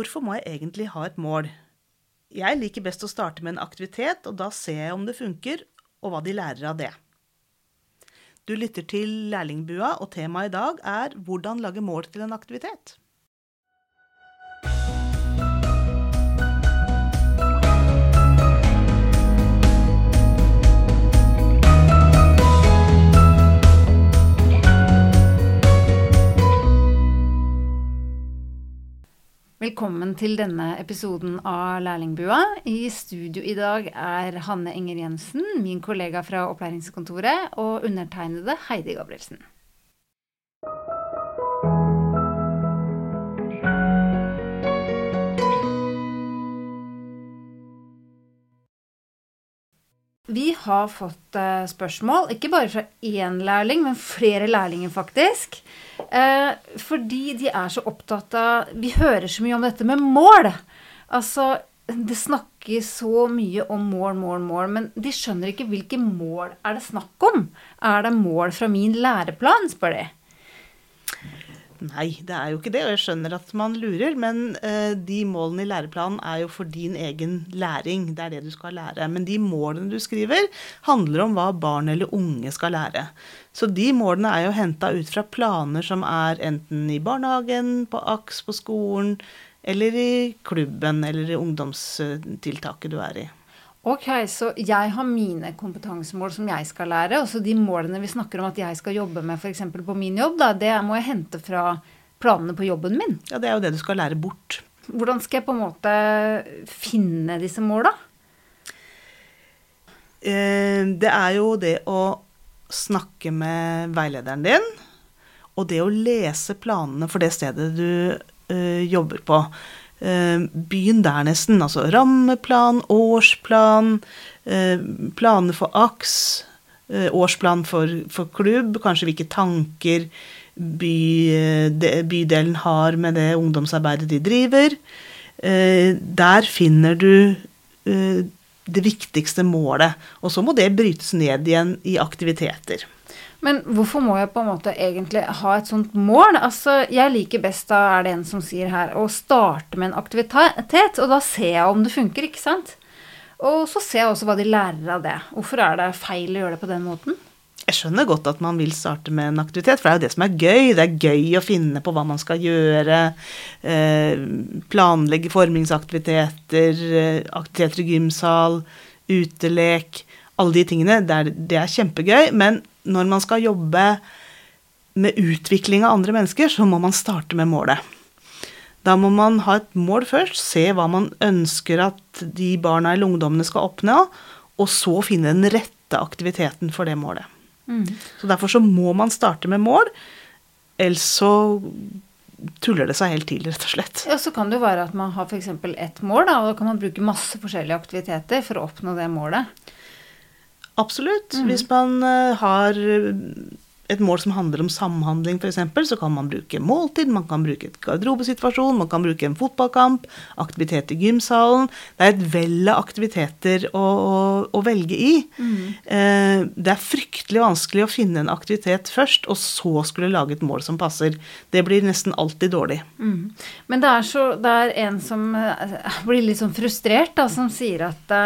hvorfor må jeg egentlig ha et mål? Jeg liker best å starte med en aktivitet, og da ser jeg om det funker, og hva de lærer av det. Du lytter til Lærlingbua, og temaet i dag er hvordan lage mål til en aktivitet. Velkommen til denne episoden av Lærlingbua. I studio i dag er Hanne Enger Jensen, min kollega fra opplæringskontoret, og undertegnede Heidi Gabrielsen. Vi har fått uh, spørsmål, ikke bare fra én lærling, men flere lærlinger, faktisk. Uh, fordi de er så opptatt av Vi hører så mye om dette med mål. Altså, det snakkes så mye om mål, mål, mål, men de skjønner ikke hvilke mål er det snakk om. Er det mål fra min læreplan, spør de. Nei, det er jo ikke det, og jeg skjønner at man lurer. Men eh, de målene i læreplanen er jo for din egen læring. Det er det du skal lære. Men de målene du skriver, handler om hva barn eller unge skal lære. Så de målene er jo henta ut fra planer som er enten i barnehagen, på AKS, på skolen, eller i klubben eller i ungdomstiltaket du er i. Ok, så jeg har mine kompetansemål som jeg skal lære. Og så de målene vi snakker om at jeg skal jobbe med f.eks. på min jobb, da, det må jeg hente fra planene på jobben min. Ja, det er jo det du skal lære bort. Hvordan skal jeg på en måte finne disse måla? Eh, det er jo det å snakke med veilederen din, og det å lese planene for det stedet du eh, jobber på. Eh, begynn der, nesten. Altså rammeplan, årsplan, eh, planer for AKS, eh, årsplan for, for klubb, kanskje hvilke tanker by, bydelen har med det ungdomsarbeidet de driver. Der finner du det viktigste målet, og så må det brytes ned igjen i aktiviteter. Men hvorfor må jeg på en måte egentlig ha et sånt mål? Altså, Jeg liker best, da er det en som sier her, å starte med en aktivitet. Og da ser jeg om det funker, ikke sant? Og så ser jeg også hva de lærer av det. Hvorfor er det feil å gjøre det på den måten? Jeg skjønner godt at man vil starte med en aktivitet, for det er jo det som er gøy. Det er gøy å finne på hva man skal gjøre. Eh, planlegge formingsaktiviteter, eh, aktiviteter i gymsal, utelek. Alle de tingene. Det er, det er kjempegøy. Men når man skal jobbe med utvikling av andre mennesker, så må man starte med målet. Da må man ha et mål først, se hva man ønsker at de barna eller ungdommene skal oppnå, og så finne den rette aktiviteten for det målet. Mm. Så Derfor så må man starte med mål, ellers så tuller det seg helt til, rett og slett. Ja, Så kan det jo være at man har f.eks. ett mål, da, og da kan man bruke masse forskjellige aktiviteter for å oppnå det målet. Absolutt. Mm. Hvis man uh, har et mål som handler om samhandling, f.eks., så kan man bruke måltid, man kan bruke et garderobesituasjon, man kan bruke en fotballkamp, aktivitet i gymsalen. Det er et vell av aktiviteter å, å, å, velge i. Mm. Eh, det er fryktelig vanskelig å finne en aktivitet først, og så skulle lage et mål som passer. Det blir nesten alltid dårlig. Mm. Men det er, så, det er en som blir litt sånn frustrert, da, som sier at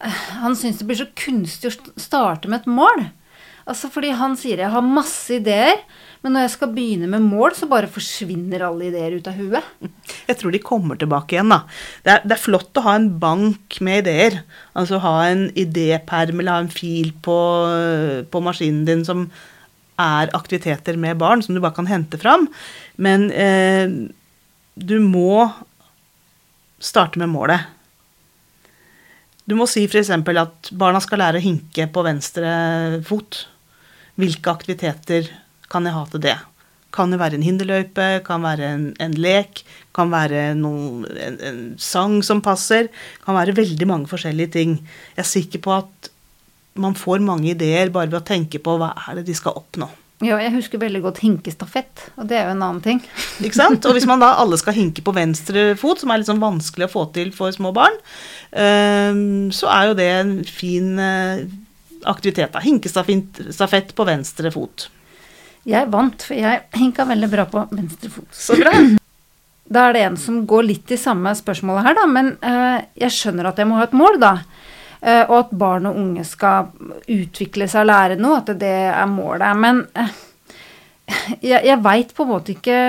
han syns det blir så kunstig å starte med et mål. Altså fordi han sier jeg har masse ideer, men når jeg skal begynne med mål, så bare forsvinner alle ideer ut av huet. Jeg tror de kommer tilbake igjen, da. Det er, det er flott å ha en bank med ideer. Altså ha en idéperm eller ha en fil på, på, maskinen din som er aktiviteter med barn, som du bare kan hente fram. Men eh, du må starte med målet. Du må si f.eks. at barna skal lære å hinke på venstre fot. Hvilke aktiviteter kan jeg ha til det? Kan det være en hinderløype, kan være en, en lek, kan være noen, en, en, sang som passer. Kan være veldig mange forskjellige ting. Jeg er sikker på at man får mange ideer bare ved å tenke på hva er det de skal oppnå. Ja, jeg husker veldig godt hinkestafett, og det er jo en annen ting. Ikke sant? Og hvis man da alle skal hinke på venstre fot, som er litt sånn vanskelig å få til for små barn, ehm, så er jo det en fin eh, aktivitet. da. Hinkestafett på venstre fot. Jeg vant, for jeg hinka veldig bra på venstre fot. Så bra. Da er det en som går litt i samme spørsmålet her, da. Men eh, jeg skjønner at jeg må ha et mål, da. Eh, og at barn og unge skal utvikle seg og lære noe. At det er målet. Men eh, jeg, jeg veit på en måte ikke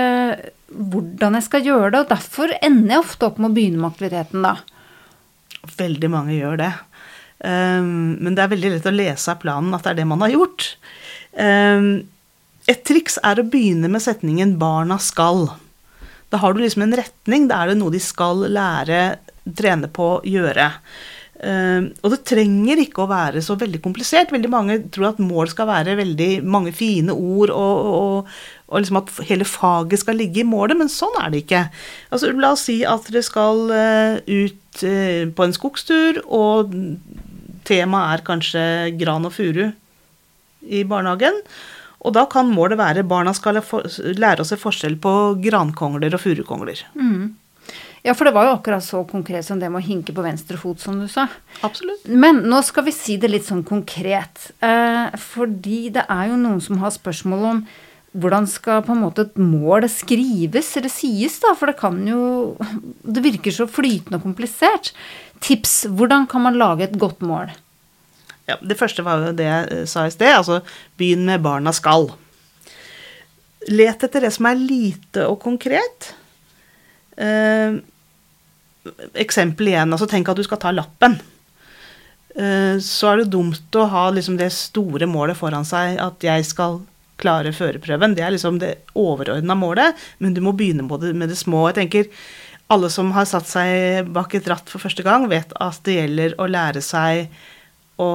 hvordan jeg skal gjøre det. Og derfor ender jeg ofte opp med å begynne med aktiviteten, da. Veldig mange gjør det. Um, men det er veldig lett å lese av planen at det er det man har gjort. Um, et triks er å begynne med setningen 'barna skal'. Da har du liksom en retning. Da er det noe de skal lære, trene på, gjøre. Uh, og det trenger ikke å være så veldig komplisert. Veldig mange tror at mål skal være veldig mange fine ord, og, og, og liksom at hele faget skal ligge i målet, men sånn er det ikke. Altså, la oss si at dere skal uh, ut uh, på en skogstur, og temaet er kanskje gran og furu i barnehagen. Og da kan målet være barna skal lære å se forskjell på grankongler og furukongler. Mm. Ja, for det var jo akkurat så konkret som det med å hinke på venstre fot, som du sa. Absolutt. Men nå skal vi si det litt sånn konkret. Eh, fordi det er jo noen som har spørsmål om hvordan skal på en måte et mål skrives eller sies, da? For det kan jo Det virker så flytende og komplisert. Tips. Hvordan kan man lage et godt mål? Ja, Det første var jo det jeg sa i sted. Altså begynn med 'barna skal'. Let etter det som er lite og konkret. Eh, eksempel igjen. altså Tenk at du skal ta lappen. Eh, så er det dumt å ha liksom det store målet foran seg, at jeg skal klare førerprøven. Det er liksom det overordna målet, men du må begynne med det små. Jeg tenker alle som har satt seg bak et ratt for første gang, vet at det gjelder å lære seg å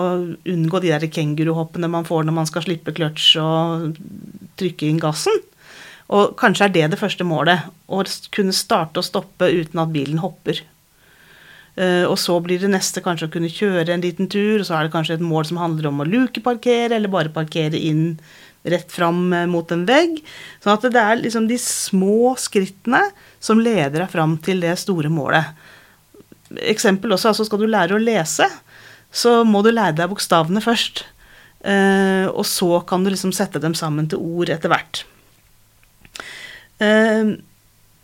unngå de der kenguruhoppene man får når man skal slippe kløtsj og trykke inn gassen. Og kanskje er det det første målet. Å kunne starte og stoppe uten at bilen hopper. Uh, og så blir det neste kanskje å kunne kjøre en liten tur, og så er det kanskje et mål som handler om å lukeparkere, eller bare parkere inn rett fram uh, mot en vegg. Sånn at det er liksom de små skrittene som leder deg fram til det store målet. Eksempel også, altså skal du lære å lese, så må du lære deg bokstavene først. Uh, og så kan du liksom sette dem sammen til ord etter hvert. Uh,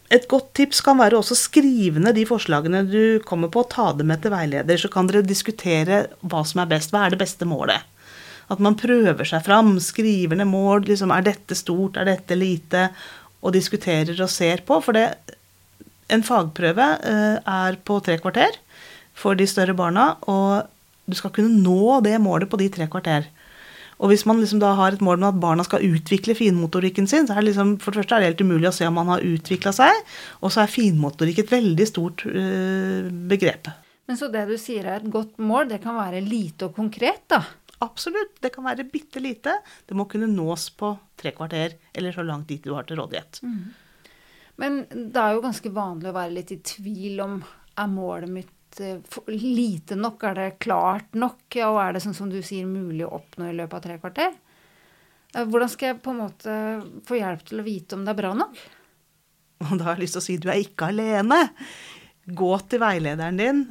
et godt tips kan være også skrive ned de forslagene du kommer på, og ta dem med til veileder. Så kan dere diskutere hva som er best. Hva er det beste målet? At man prøver seg fram, skriver ned mål. Liksom, er dette stort, er dette lite? Og diskuterer og ser på. For det, en fagprøve eh, er på tre kvarter for de større barna. Og du skal kunne nå det målet på de tre kvarter. Og hvis man liksom da har et mål med at barna skal utvikle finmotorikken sin, så er det liksom, for det første er det helt umulig å se om man har utvikla seg, og så er finmotorikk et veldig stort øh, begrep. Men så det du sier er et godt mål, det kan være lite og konkret, da? Absolutt. Det kan være bitte lite. Det må kunne nås på tre kvarter, eller så langt dit du har til rådighet. Mm. Men det er jo ganske vanlig å være litt i tvil om er målet mitt lite nok? Er det klart nok? Og er det sånn som du sier, mulig å oppnå i løpet av tre kvarter? Eh, hvordan skal jeg på en måte få hjelp til å vite om det er bra nok? Og da har jeg lyst til å si du er ikke alene. Gå til veilederen din.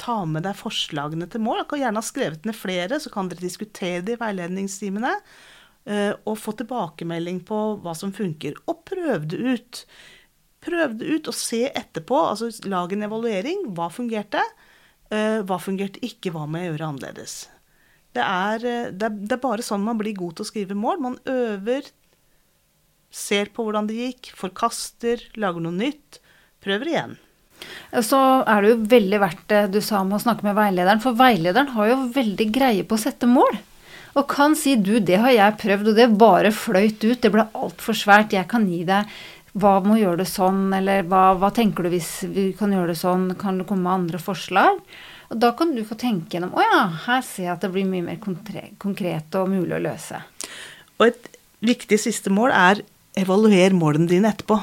Ta med deg forslagene til mål. Du kan gjerne ha skrevet ned flere, så kan dere diskutere det i veiledningstimene. Eh, og få tilbakemelding på hva som funker. Og prøv det ut. Prøv det ut og se etterpå. altså Lag en evaluering. Hva fungerte? Uh, hva fungerte ikke? Hva må jeg gjøre annerledes? Det er, eh, det, er, det er, bare sånn man blir god til å skrive mål. Man øver, ser på hvordan det gikk, forkaster, lager noe nytt. Prøver igjen. Så er det jo veldig verdt det du sa om å snakke med veilederen. For veilederen har jo veldig greie på å sette mål. Og kan si du, det har jeg prøvd, og det bare fløyt ut. Det ble altfor svært. Jeg kan gi deg hva må gjøre det sånn, eller hva, hva, tenker du hvis vi kan gjøre det sånn, kan du komme med andre forslag? Og da kan du få tenke gjennom å ja, her ser jeg at det blir mye mer konkret og mulig å løse. Og et viktig siste mål er evaluer målene dine etterpå.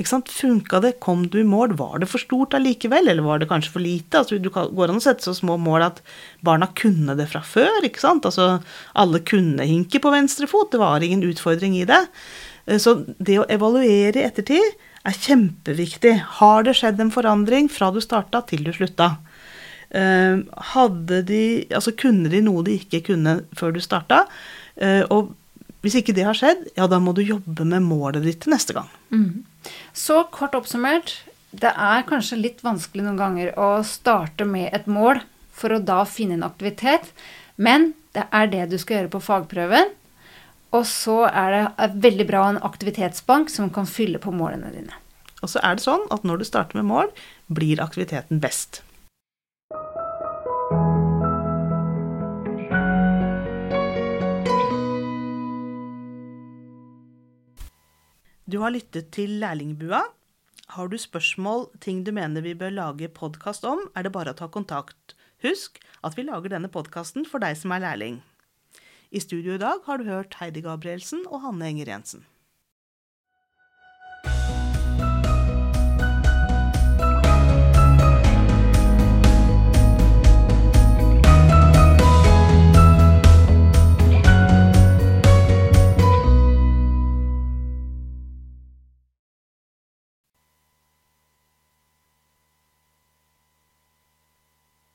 Ikke sant? Funka det? Kom du i mål? Var det for stort allikevel, eller var det kanskje for lite? Altså, du går an å sette så små mål at barna kunne det fra før. ikke sant? Altså, alle kunne hinke på venstre fot, det var ingen utfordring i det. Eh, så det å evaluere i ettertid er kjempeviktig. Har det skjedd en forandring fra du starta til du slutta? Eh, hadde de, altså kunne de noe de ikke kunne før du starta? Eh, og Hvis ikke det har skjedd, ja, da må du jobbe med målet ditt til neste gang. Så kort oppsummert, det er kanskje litt vanskelig noen ganger å starte med et mål for å da finne en aktivitet, men det er det du skal gjøre på fagprøven. Og så er det veldig bra en aktivitetsbank som kan fylle på målene dine. Og så er det sånn at når du starter med mål, blir aktiviteten best. Du har lyttet til Lærlingbua. Har du spørsmål, ting du mener vi bør lage podkast om, er det bare å ta kontakt. Husk at vi lager denne podkasten for deg som er lærling. I studio i dag har du hørt Heidi Gabrielsen og Hanne Enger Jensen.